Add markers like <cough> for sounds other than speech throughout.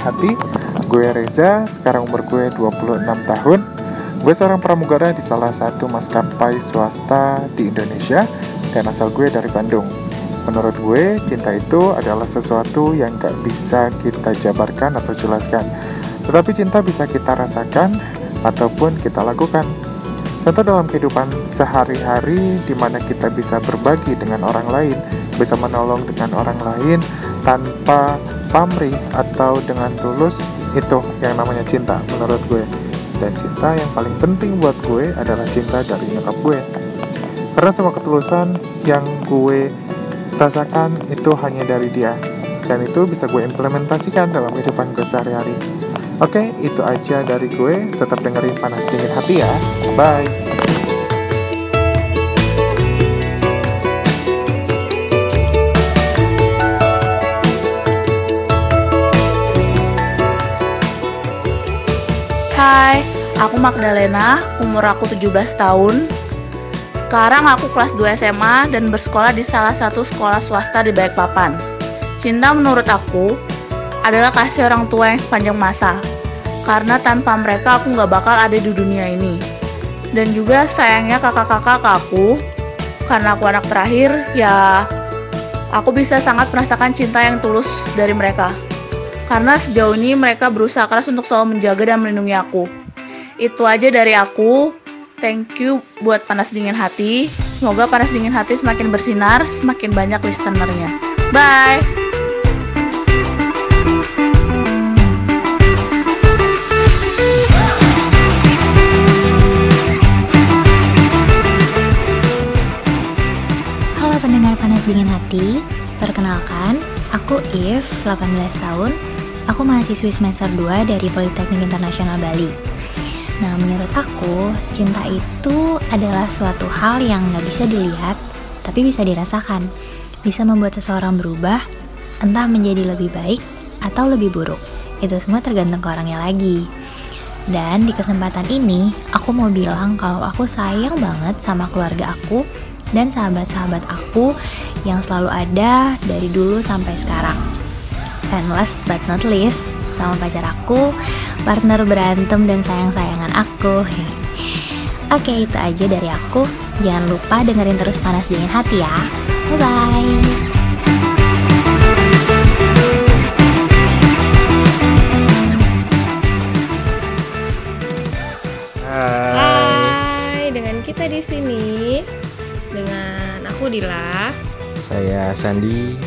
Hati. Gue Reza, sekarang umur gue 26 tahun. Gue seorang pramugara di salah satu maskapai swasta di Indonesia Dan asal gue dari Bandung. Menurut gue, cinta itu adalah sesuatu yang gak bisa kita jabarkan atau jelaskan. Tetapi cinta bisa kita rasakan ataupun kita lakukan. Contoh dalam kehidupan sehari-hari di mana kita bisa berbagi dengan orang lain, bisa menolong dengan orang lain tanpa pamrih atau dengan tulus, itu yang namanya cinta menurut gue. Dan cinta yang paling penting buat gue adalah cinta dari nyokap gue. Karena semua ketulusan yang gue rasakan itu hanya dari dia. Dan itu bisa gue implementasikan dalam kehidupan gue sehari-hari. Oke, itu aja dari gue. Tetap dengerin panas dingin hati ya. Bye. Hai, aku Magdalena, umur aku 17 tahun. Sekarang aku kelas 2 SMA dan bersekolah di salah satu sekolah swasta di Balikpapan. Cinta menurut aku adalah kasih orang tua yang sepanjang masa. Karena tanpa mereka aku nggak bakal ada di dunia ini. Dan juga sayangnya kakak-kakak aku, karena aku anak terakhir, ya aku bisa sangat merasakan cinta yang tulus dari mereka. Karena sejauh ini mereka berusaha keras untuk selalu menjaga dan melindungi aku. Itu aja dari aku. Thank you buat Panas Dingin Hati. Semoga Panas Dingin Hati semakin bersinar, semakin banyak listenernya. Bye! Halo pendengar panas dingin hati, perkenalkan, aku If, 18 tahun, aku mahasiswi semester 2 dari Politeknik Internasional Bali. Nah, menurut aku, cinta itu adalah suatu hal yang nggak bisa dilihat, tapi bisa dirasakan. Bisa membuat seseorang berubah, entah menjadi lebih baik atau lebih buruk. Itu semua tergantung ke orangnya lagi. Dan di kesempatan ini, aku mau bilang kalau aku sayang banget sama keluarga aku dan sahabat-sahabat aku yang selalu ada dari dulu sampai sekarang. And last but not least, sama pacar aku, partner berantem dan sayang-sayangan aku. Oke, itu aja dari aku. Jangan lupa dengerin terus panas dingin hati ya. Bye bye. Hai. Hai, dengan kita di sini dengan aku Dila. Saya Sandi,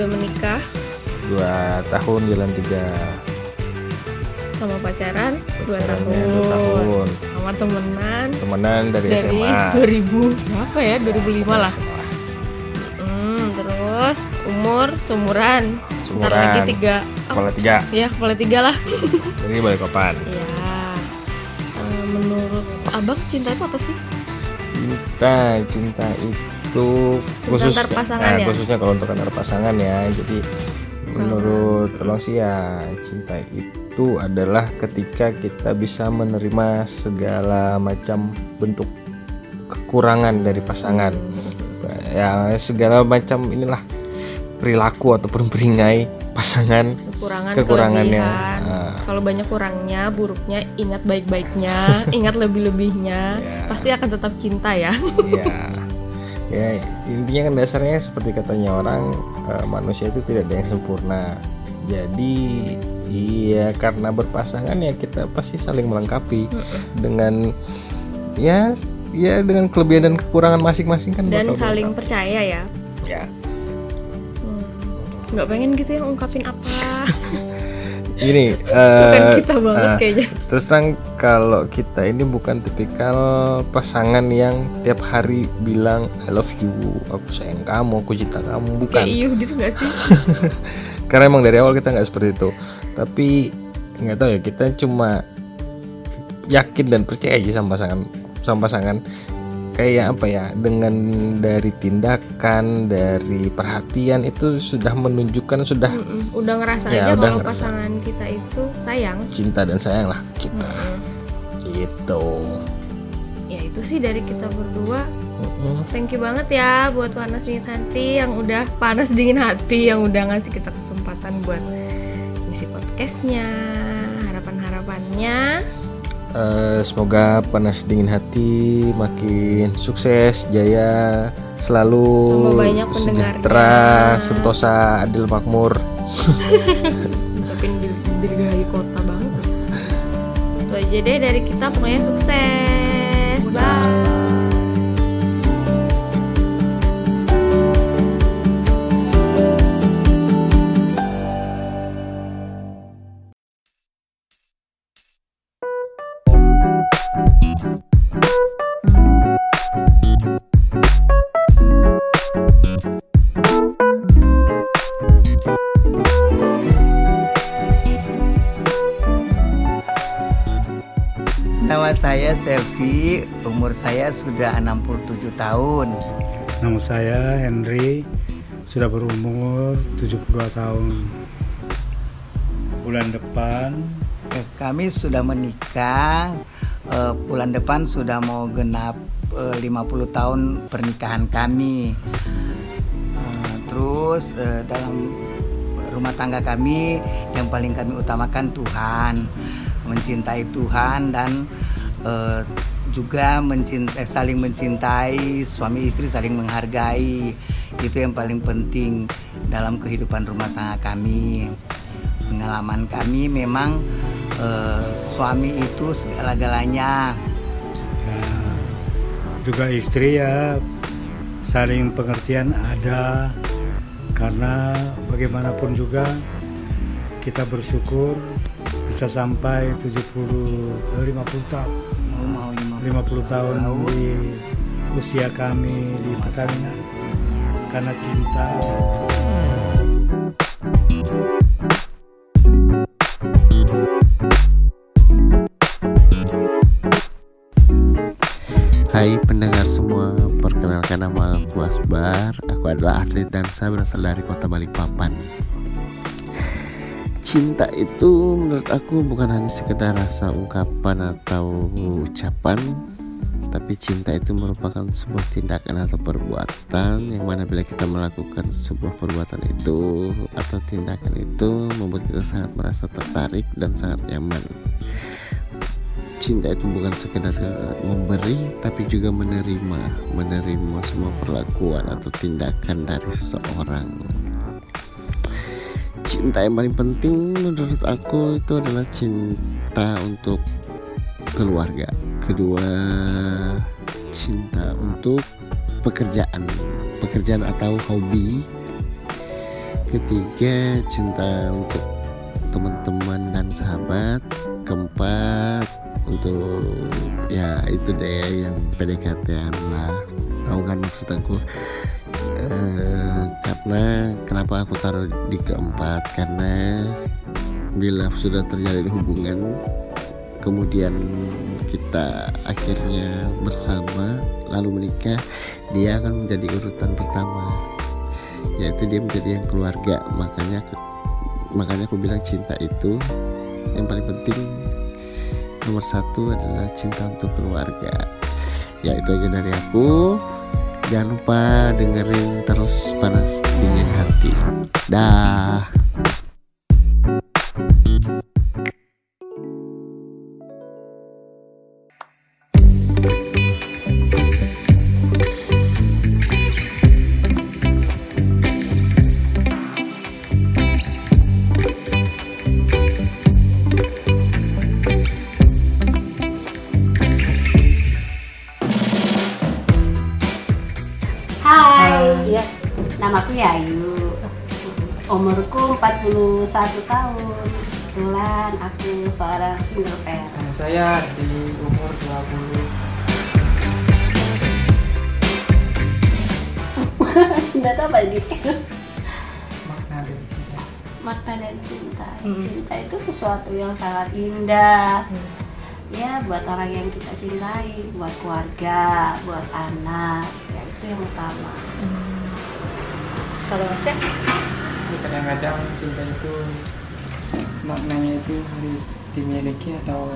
udah menikah dua tahun jalan tiga sama pacaran 2 Pacarannya tahun. dua tahun. Sama temenan Temenan dari, dari SMA. 2000 berapa ya? 2005 lah. SMA. Hmm, terus umur seumuran. Ntar Seumuran. lagi tiga. Kepala tiga. Ya, kepala tiga lah. <laughs> Jadi balik kapan? Ya. Menurut Abang cinta itu apa sih? Cinta, cinta itu khusus antar pasangan nah, ya? khususnya kalau untuk antar pasangan ya. Jadi Sama. menurut abang sih ya cinta itu adalah ketika kita bisa menerima segala macam bentuk kekurangan dari pasangan. Ya segala macam inilah perilaku ataupun peringai pasangan Kekurangan, kekurangannya. Ah. Kalau banyak kurangnya, buruknya, ingat baik-baiknya, <laughs> ingat lebih-lebihnya, Ya. pasti akan tetap cinta ya. ya ya intinya kan dasarnya seperti katanya orang eh, manusia itu tidak ada yang sempurna jadi iya karena berpasangan ya kita pasti saling melengkapi dengan ya ya dengan kelebihan dan kekurangan masing-masing kan Dan saling percaya ya. ya Hmm. Nggak pengen gitu ya ungkapin apa. <laughs> ini Bukan eh, kita banget eh, kayaknya. terus terang kalau kita ini bukan tipikal pasangan yang tiap hari bilang I love you aku sayang kamu aku cinta kamu. Bukan. Kayak iuh gitu gak sih? <laughs> karena emang dari awal kita nggak seperti itu. Tapi nggak tahu ya kita cuma yakin dan percaya aja sama pasangan sama pasangan kayak apa ya dengan dari tindakan dari perhatian itu sudah menunjukkan sudah Mm-mm. Udah ngerasa Ya, aja udah kalau ngerasa. pasangan kita itu sayang. cinta dan sayang lah kita Mm-mm. gitu ya itu sih dari kita berdua thank you banget ya buat panas dingin hati yang udah panas dingin hati yang udah ngasih kita kesempatan buat isi podcastnya harapan harapannya Eh, semoga panas dingin hati makin sukses jaya selalu sejahtera sentosa adil makmur. <laughs> Ucapin dir- dirgahayu kota banget. Itu aja deh dari kita pokoknya sukses. Bye Selvi, umur saya sudah 67 tahun. Nama saya Henry, sudah berumur 72 tahun. Bulan depan Eh, Kami sudah menikah, eh, bulan depan sudah mau genap eh, 50 tahun pernikahan kami. Eh, Terus eh, dalam rumah tangga kami yang paling kami utamakan Tuhan, mencintai Tuhan dan eh, juga mencintai saling mencintai suami istri saling menghargai. Itu yang paling penting dalam kehidupan rumah tangga kami. Pengalaman kami memang eh, suami itu segala-galanya. Ya, juga istri ya saling pengertian ada. Karena bagaimanapun juga kita bersyukur bisa sampai 70 eh, 50 tahun mau mau 50 tahun di usia kami di perkawinan karena cinta. Hai pendengar semua, perkenalkan nama aku Asbar. Aku adalah atlet dansa berasal dari kota Balikpapan Cinta itu menurut aku bukan hanya sekedar rasa ungkapan atau ucapan Tapi cinta itu merupakan sebuah tindakan atau perbuatan Yang mana bila kita melakukan sebuah perbuatan itu Atau tindakan itu membuat kita sangat merasa tertarik dan sangat nyaman. Cinta itu bukan sekedar eh, memberi tapi juga menerima menerima semua perlakuan atau tindakan dari seseorang cinta yang paling penting menurut aku itu adalah cinta untuk keluarga. Kedua cinta untuk pekerjaan pekerjaan atau hobi. Ketiga cinta untuk teman-teman dan sahabat. Keempat untuk ya itu deh yang PDKT-an lah. Tahu kan maksud aku Eh, karena kenapa aku taruh di keempat? Karena bila sudah terjalin hubungan kemudian kita akhirnya bersama lalu menikah dia akan menjadi urutan pertama. Yaitu dia menjadi yang keluarga. Makanya makanya aku bilang cinta itu yang paling penting. Nomor satu adalah cinta untuk keluarga. Ya itu aja dari aku jangan lupa dengerin terus panas dingin hati. Dah 41 tahun. Kebetulan aku seorang single parent. Saya di umur 20 <laughs> cinta itu apa ini? makna dari cinta. Makna dari cinta. Cinta itu sesuatu yang sangat indah. Ya, buat orang yang kita cintai, buat keluarga, buat anak. Ya, itu yang utama. kalau Asep Jadi kadang-kadang cinta itu maknanya itu harus dimiliki atau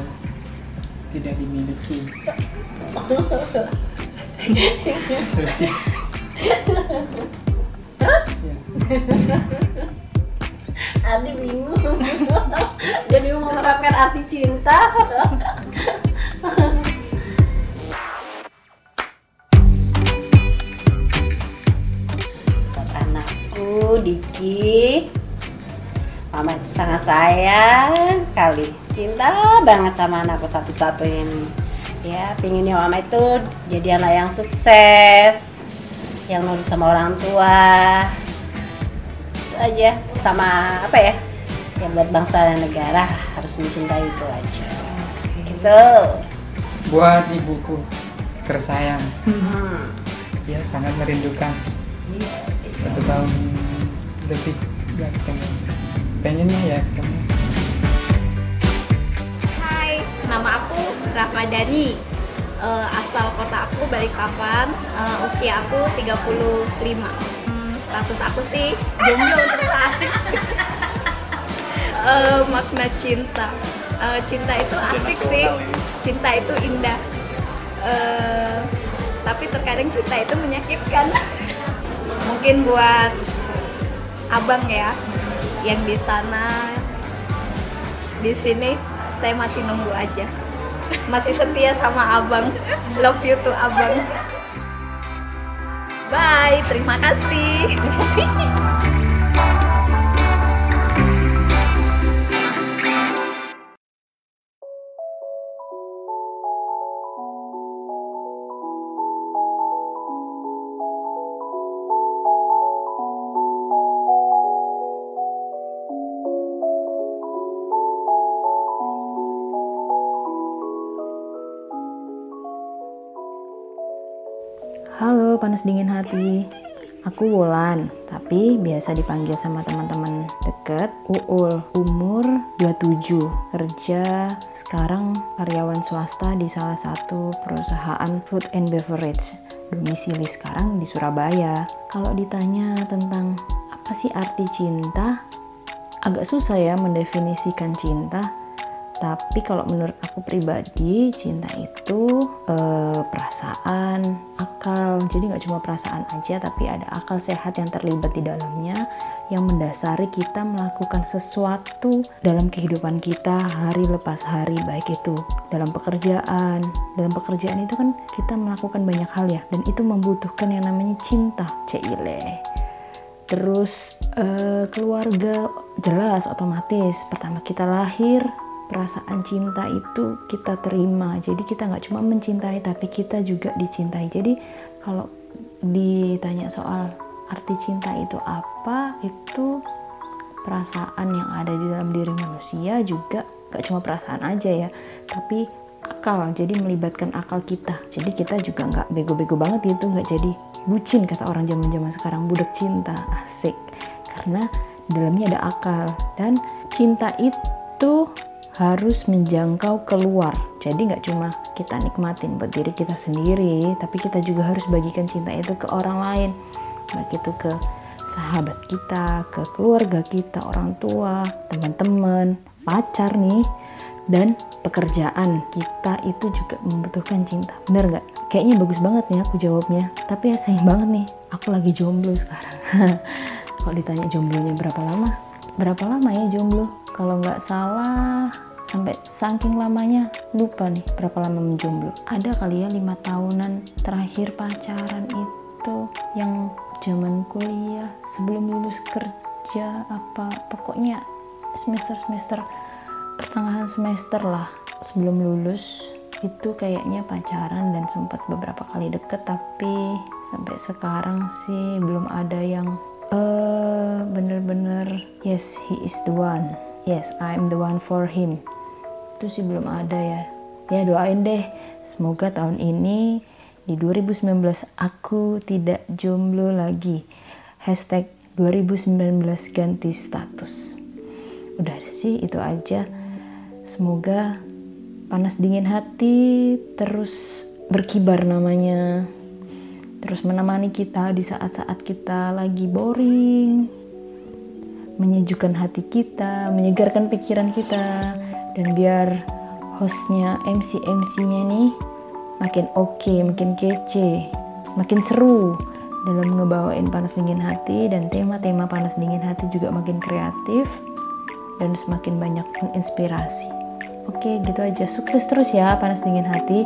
tidak dimiliki. Terus? ya, Adi bingung. Dia bingung menerapkan arti cinta. Sangat sayang sekali. Cinta banget sama anakku satu-satunya ini Ya pinginnya mama itu jadi anak yang sukses Yang nurut sama orang tua. Itu aja. Sama apa ya Ya buat bangsa dan negara harus mencintai itu aja. Gitu. Buat ibuku tersayang, Hmm. dia sangat merindukan. Satu tahun lebih gak ketemu. Pengennya ya ketemu. Hai, nama aku Rahmadani. Eh, asal kota aku Balikpapan. Eh, usia aku 35. Hmm, status aku sih jomblo untuk saat ini. <laughs> Eh, makna cinta. Eh, cinta itu asik sih. Cinta itu indah. Eh, tapi terkadang cinta itu menyakitkan. <laughs> Mungkin buat abang ya yang di sana. Di sini saya masih nunggu aja. Masih setia sama abang. Love you to abang. Bye terima kasih <laughs> panas dingin hati. Aku Wulan, tapi biasa dipanggil sama teman-teman deket. Uul, umur 27 Kerja sekarang karyawan swasta di salah satu perusahaan food and beverage. Domisili sekarang di Surabaya. Kalau ditanya tentang apa sih arti cinta Agak susah ya mendefinisikan cinta tapi kalau menurut aku pribadi cinta itu eh, perasaan akal. Jadi nggak cuma perasaan aja tapi ada akal sehat yang terlibat di dalamnya yang mendasari kita melakukan sesuatu dalam kehidupan kita hari lepas hari. Baik itu dalam pekerjaan. Dalam pekerjaan itu kan kita melakukan banyak hal ya. Dan itu membutuhkan yang namanya cinta cile. Terus eh, keluarga jelas otomatis. Pertama kita lahir perasaan cinta itu kita terima. Jadi kita nggak cuma mencintai tapi kita juga dicintai. Jadi kalau ditanya soal arti cinta itu apa itu perasaan yang ada di dalam diri manusia juga nggak cuma perasaan aja ya tapi akal. Jadi melibatkan akal kita. Jadi kita juga nggak bego-bego banget gitu nggak jadi bucin kata orang zaman zaman sekarang. Budak cinta asik. Karena dalamnya ada akal. Dan cinta itu harus menjangkau keluar. Jadi nggak cuma kita nikmatin buat diri kita sendiri, tapi kita juga harus bagikan cinta itu ke orang lain. Baik itu ke sahabat kita, ke keluarga kita, orang tua, teman-teman, pacar nih, dan pekerjaan kita itu juga membutuhkan cinta. Bener nggak? Kayaknya bagus banget nih aku jawabnya. Tapi ya sayang banget nih, aku lagi jomblo sekarang. <laughs> Kalau ditanya jomblonya berapa lama? Berapa lama ya jomblo? Kalau nggak salah sampai saking lamanya. Lupa nih berapa lama menjomblo. Ada kali ya lima tahunan terakhir pacaran itu yang zaman kuliah sebelum lulus kerja apa pokoknya semester semester pertengahan semester lah. Sebelum lulus itu kayaknya pacaran dan sempat beberapa kali deket tapi sampai sekarang sih belum ada yang eh bener-bener yes he is the one. Yes I'm the one for him. Itu sih belum ada ya. Ya doain deh. Semoga tahun ini di 2019 aku tidak jomblo lagi. Hashtag 2019 ganti status. Udah sih itu aja. Semoga panas dingin hati terus berkibar namanya terus menemani kita di saat-saat kita lagi boring menyejukkan hati kita menyegarkan pikiran kita dan biar hostnya MC MC-nya nih makin oke, makin kece, makin seru dalam ngebawain panas dingin hati dan tema-tema panas dingin hati juga makin kreatif dan semakin banyak menginspirasi. Oke, gitu aja. Sukses terus ya panas dingin hati.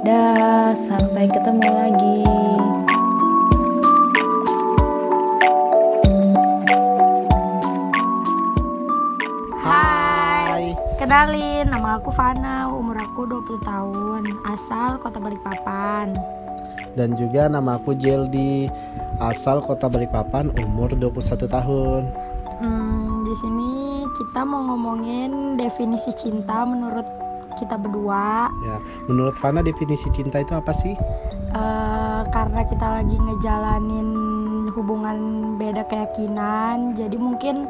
Dah, sampai ketemu lagi. Kenalin nama aku Fana, umur aku 20 tahun, asal Kota Balikpapan. Dan juga nama aku Jeldi, asal Kota Balikpapan, umur 21 tahun. Hmm, di sini kita mau ngomongin definisi cinta menurut kita berdua. Ya, menurut Fana definisi cinta itu apa sih? Eh, karena kita lagi ngejalanin hubungan beda keyakinan, jadi mungkin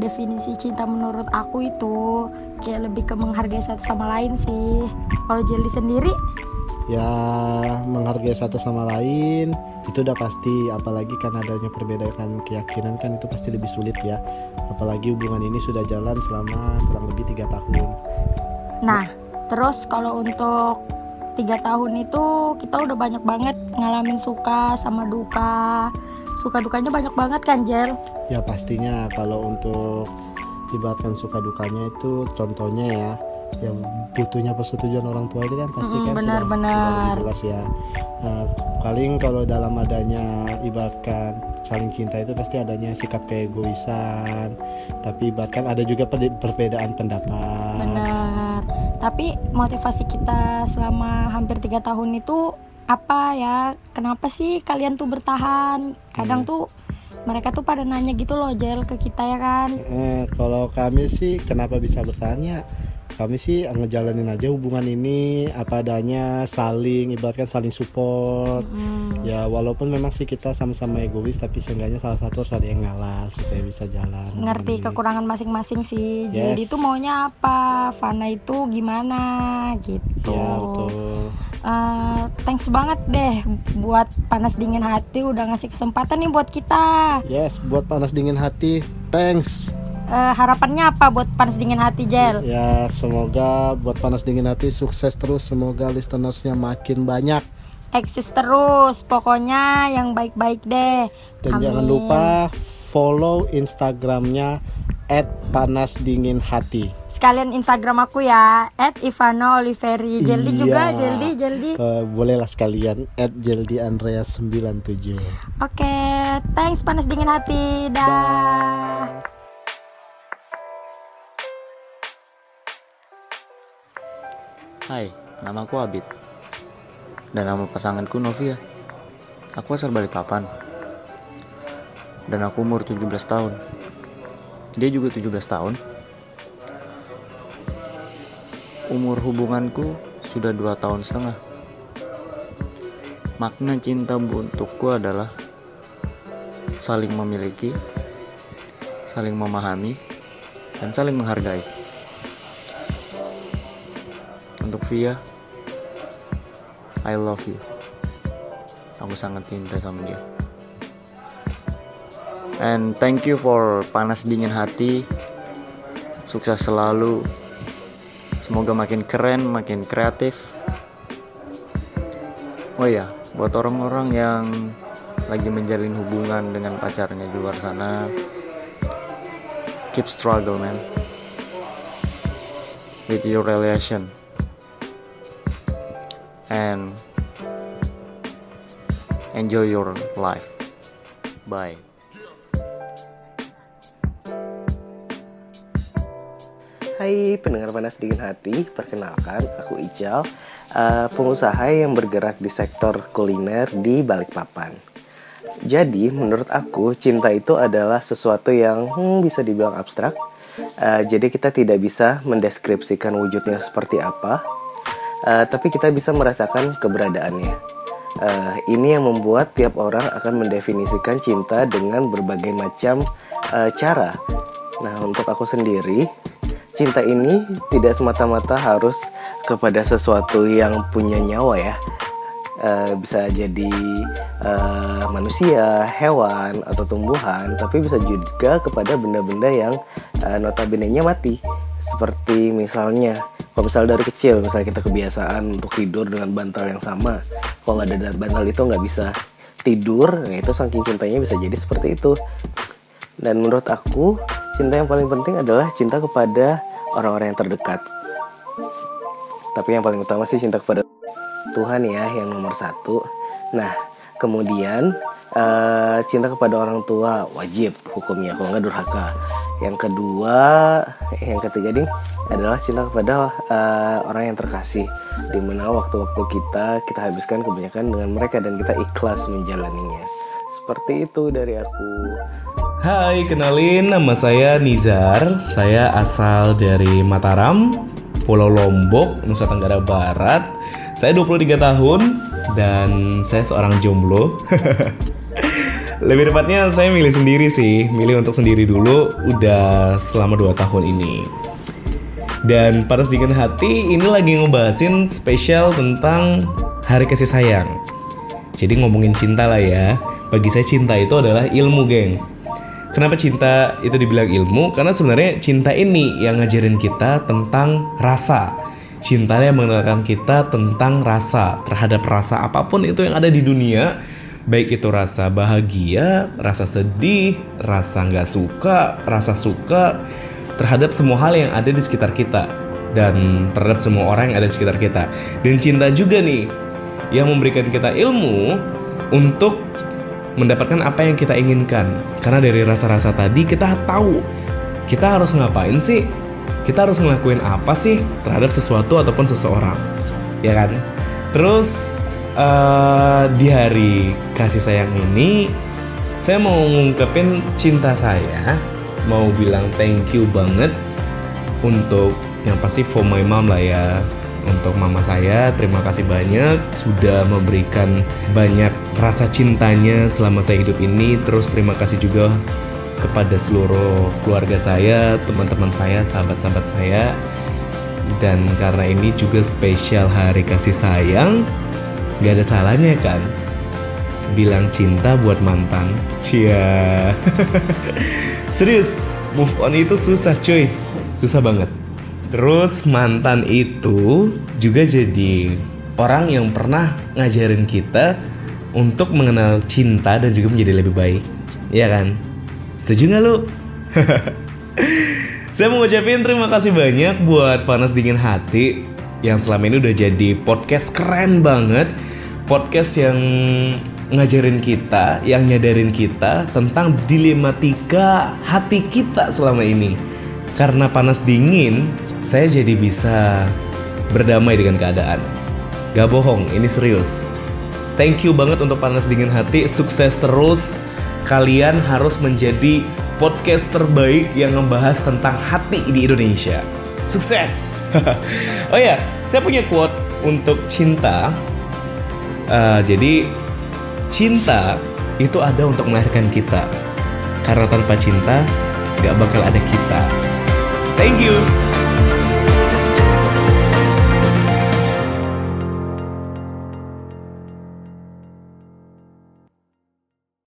definisi cinta menurut aku itu kayak lebih ke menghargai satu sama lain sih. Kalau Jelly sendiri, Ya, menghargai satu sama lain itu udah pasti apalagi kan adanya perbedaan keyakinan kan itu pasti lebih sulit ya apalagi hubungan ini sudah jalan selama kurang lebih tiga tahun Nah, terus kalau untuk tiga tahun itu kita udah banyak banget ngalamin suka sama duka. Suka dukanya banyak banget kan, Jel? ya pastinya kalau untuk ibaratkan suka dukanya itu contohnya ya yang butuhnya persetujuan orang tua itu kan pasti Mm, kan benar, sudah, benar. jelas ya Nah, paling kalau dalam adanya ibaratkan saling cinta itu pasti adanya sikap keegoisan tapi ibaratkan ada juga per- perbedaan pendapat Benar. Tapi motivasi kita selama hampir tiga tahun itu apa ya? Kenapa sih kalian tuh bertahan? Kadang tuh mereka tuh pada nanya gitu loh, Jel ke kita ya kan? Eh, kalau kami sih kenapa bisa bertahan ya kami sih ngejalanin aja hubungan ini apa adanya saling ibaratkan saling support Mm. ya walaupun memang sih kita sama-sama egois tapi seenggaknya salah satu harus ada yang ngalah supaya bisa jalan ngerti kekurangan masing-masing sih. Yes. Jadi itu maunya apa? Fana itu gimana gitu. ya betul Eh, thanks banget deh buat panas dingin hati udah ngasih kesempatan nih buat kita. yes buat panas dingin hati thanks Eh, harapannya apa buat panas dingin hati Jel? ya semoga buat panas dingin hati sukses terus semoga listenersnya makin banyak Eksis terus, pokoknya yang baik-baik deh. dan Amin. jangan lupa follow instagramnya at panas dingin hati Sekalian Instagram aku ya, @ivano oliveri. Jeldi juga, Iya. Jeldi, Jeldi. Eh, bolehlah sekalian at Jeldi Andrea 97 Oke, thanks panas dingin hati. Dah. Hai, nama aku Abid Dan nama pasanganku Novia Aku asal Balikpapan Dan aku umur 17 tahun Dia juga 17 tahun Umur hubunganku sudah 2 tahun setengah Makna cinta untukku adalah Saling memiliki Saling memahami Dan saling menghargai untuk Via, I love you. Aku sangat cinta sama dia. And thank you for panas dingin hati. Sukses selalu. Semoga makin keren, makin kreatif. Oh iya, buat orang-orang yang lagi menjalin hubungan dengan pacarnya di luar sana, keep struggle man with your relation and enjoy your life. Bye. Hai pendengar panas dingin hati, perkenalkan aku Ical, eh, pengusaha yang bergerak di sektor kuliner di Balikpapan. Jadi menurut aku cinta itu adalah sesuatu yang hmm, bisa dibilang abstrak. Eh, jadi kita tidak bisa mendeskripsikan wujudnya seperti apa, eh, tapi kita bisa merasakan keberadaannya. Eh, ini yang membuat tiap orang akan mendefinisikan cinta dengan berbagai macam eh, cara. Nah untuk aku sendiri cinta ini tidak semata-mata harus kepada sesuatu yang punya nyawa ya. Eh, bisa jadi eh, manusia, hewan atau tumbuhan, tapi bisa juga kepada benda-benda yang eh, notabene-nya mati. Seperti misalnya kalau misalnya dari kecil misalnya kita kebiasaan untuk tidur dengan bantal yang sama kalau nggak ada bantal itu nggak bisa tidur nah itu saking cintanya bisa jadi seperti itu dan menurut aku cinta yang paling penting adalah cinta kepada orang-orang yang terdekat. Tapi yang paling utama sih cinta kepada Tuhan ya yang nomor satu. Nah kemudian eh, cinta kepada orang tua wajib hukumnya kalau nggak durhaka. Yang kedua yang ketiga ding adalah cinta kepada eh, orang yang terkasih. Di mana waktu-waktu kita kita habiskan kebanyakan dengan mereka dan kita ikhlas menjalaninya. Seperti itu dari aku Hai, kenalin nama saya Nizar. Saya asal dari Mataram, Pulau Lombok, Nusa Tenggara Barat. Saya 23 tahun dan saya seorang jomblo. <laughs> Lebih tepatnya saya milih sendiri sih, milih untuk sendiri dulu udah selama 2 tahun ini. Dan pada sedikit hati ini lagi ngebahasin spesial tentang hari kasih sayang. Jadi ngomongin cinta lah ya. Bagi saya cinta itu adalah ilmu, geng. Kenapa cinta itu dibilang ilmu? Karena sebenarnya cinta ini yang ngajarin kita tentang rasa. Cinta yang mengenalkan kita tentang rasa terhadap rasa apa pun itu yang ada di dunia, baik itu rasa bahagia, rasa sedih, rasa nggak suka, rasa suka, terhadap semua hal yang ada di sekitar kita dan terhadap semua orang yang ada di sekitar kita. Dan cinta juga nih yang memberikan kita ilmu untuk mendapatkan apa yang kita inginkan. Karena dari rasa-rasa tadi kita tahu kita harus ngapain sih? Kita harus ngelakuin apa sih terhadap sesuatu ataupun seseorang, ya kan? Terus eh, di hari kasih sayang ini, saya mau ngungkepin cinta saya, mau bilang thank you banget untuk yang pasti for my mom lah ya untuk mama saya. Terima kasih banyak sudah memberikan banyak rasa cintanya selama saya hidup ini. Terus terima kasih juga kepada seluruh keluarga saya teman-teman saya sahabat-sahabat saya. Dan karena ini juga spesial hari kasih sayang gak ada salahnya kan? Bilang cinta buat mantan. Cia. <laughs> Serius move on itu susah cuy. Susah banget Terus mantan itu juga jadi orang yang pernah ngajarin kita untuk mengenal cinta dan juga menjadi lebih baik. Iya kan? Setuju nggak lu? <laughs> Saya mau ngucapin terima kasih banyak buat Panas Dingin Hati yang selama ini udah jadi podcast keren banget. Podcast yang ngajarin kita, yang nyadarin kita tentang dilematika hati kita selama ini. Karena panas dingin, saya jadi bisa berdamai dengan keadaan. Gak bohong, ini serius. Thank you banget untuk panas dingin hati, sukses terus. Kalian harus menjadi podcast terbaik yang membahas tentang hati di Indonesia. Sukses! <laughs> oh ya, saya punya quote untuk cinta. Uh, jadi cinta itu ada untuk melahirkan kita. Karena tanpa cinta, gak bakal ada kita. Thank you.